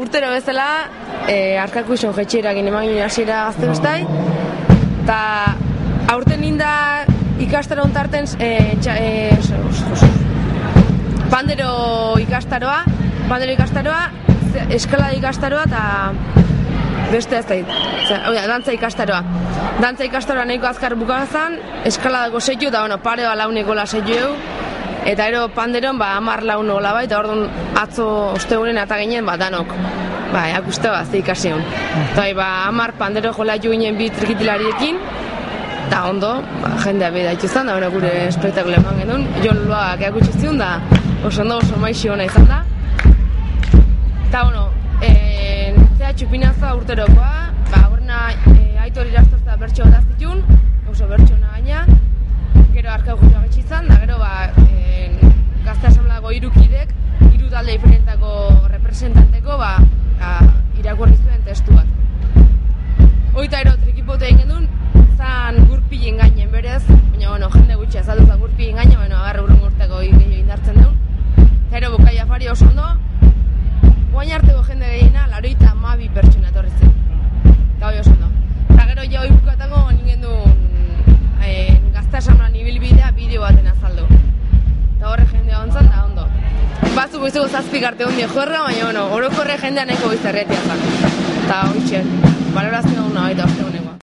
Urtero bezala, e, arkako iso jetxera gine magin hasiera gazte bestai, eta aurten inda ikastaro ontarten e, txa, e, oso, oso, oso. pandero ikastaroa, pandero ikastaroa, eskalada ikastaroa eta beste ez dait, Osea, dantza ikastaroa. Dantza ikastaroa nahiko azkar bukazan, eskaladako seiu, eta bueno, pareo launeko la seiu, eta ero panderon ba amar laun hola bai, eta orduan atzo ostegunen eta ginen ba danok. Ba, akuste bat, ikasi hon. Eta bai, ba, amar pandero jola jo ginen bi trikitilariekin, eta ondo, ba, jendea beda ituzan, da gure espektakule eman genuen, Jon Loak eakutsi zion, da oso ondo oso maixi hona izan da. Eta, bueno, eh, zea txupinaza urterokoa, ba, horrena eh, aitor irastozta bertxo asamblako irukidek, hiru talde diferentako Batzuk goizuko zazpik arte hondi jorra, baina bueno, orokorre jendea nahiko bizarretia zan. Eta hoi txer, balorazio hona baita ostegunen.